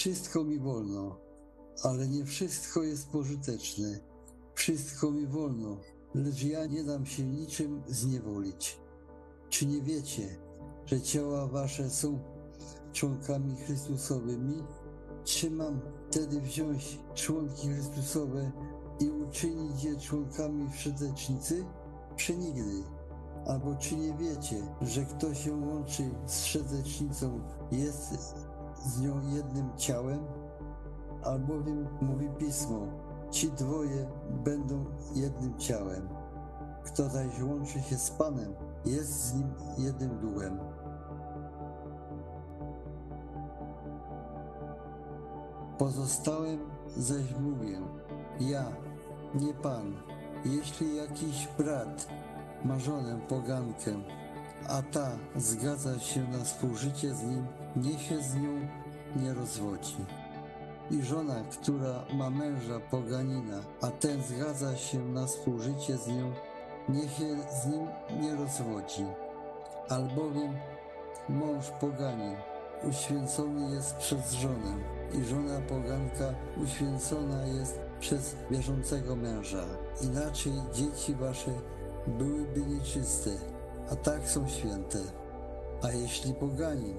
Wszystko mi wolno, ale nie wszystko jest pożyteczne. Wszystko mi wolno, lecz ja nie dam się niczym zniewolić. Czy nie wiecie, że ciała wasze są członkami Chrystusowymi? Czy mam wtedy wziąć członki Chrystusowe i uczynić je członkami wszetecznicy? Przenigdy. Albo czy nie wiecie, że kto się łączy z wszetecznicą jest z nią jednym ciałem? Albowiem mówi Pismo, ci dwoje będą jednym ciałem. Kto zaś łączy się z Panem, jest z nim jednym duchem. Pozostałem zaś mówię, ja, nie Pan, jeśli jakiś brat ma żonę pogankę, a ta zgadza się na współżycie z nim, niech się z nią nie rozwodzi. I żona, która ma męża poganina, a ten zgadza się na współżycie z nią, niech się z nim nie rozwodzi. Albowiem mąż poganin uświęcony jest przez żonę i żona poganka uświęcona jest przez wierzącego męża. Inaczej dzieci wasze byłyby nieczyste, a tak są święte. A jeśli poganin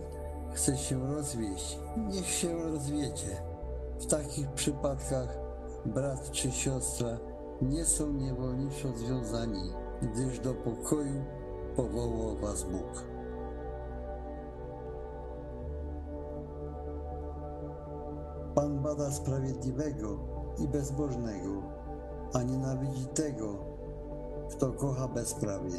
chce się rozwieść, niech się rozwiedzie. W takich przypadkach brat czy siostra nie są niewolniczo związani, gdyż do pokoju powołał was Bóg. Pan bada sprawiedliwego i bezbożnego, a nienawidzi tego, kto kocha bezprawie.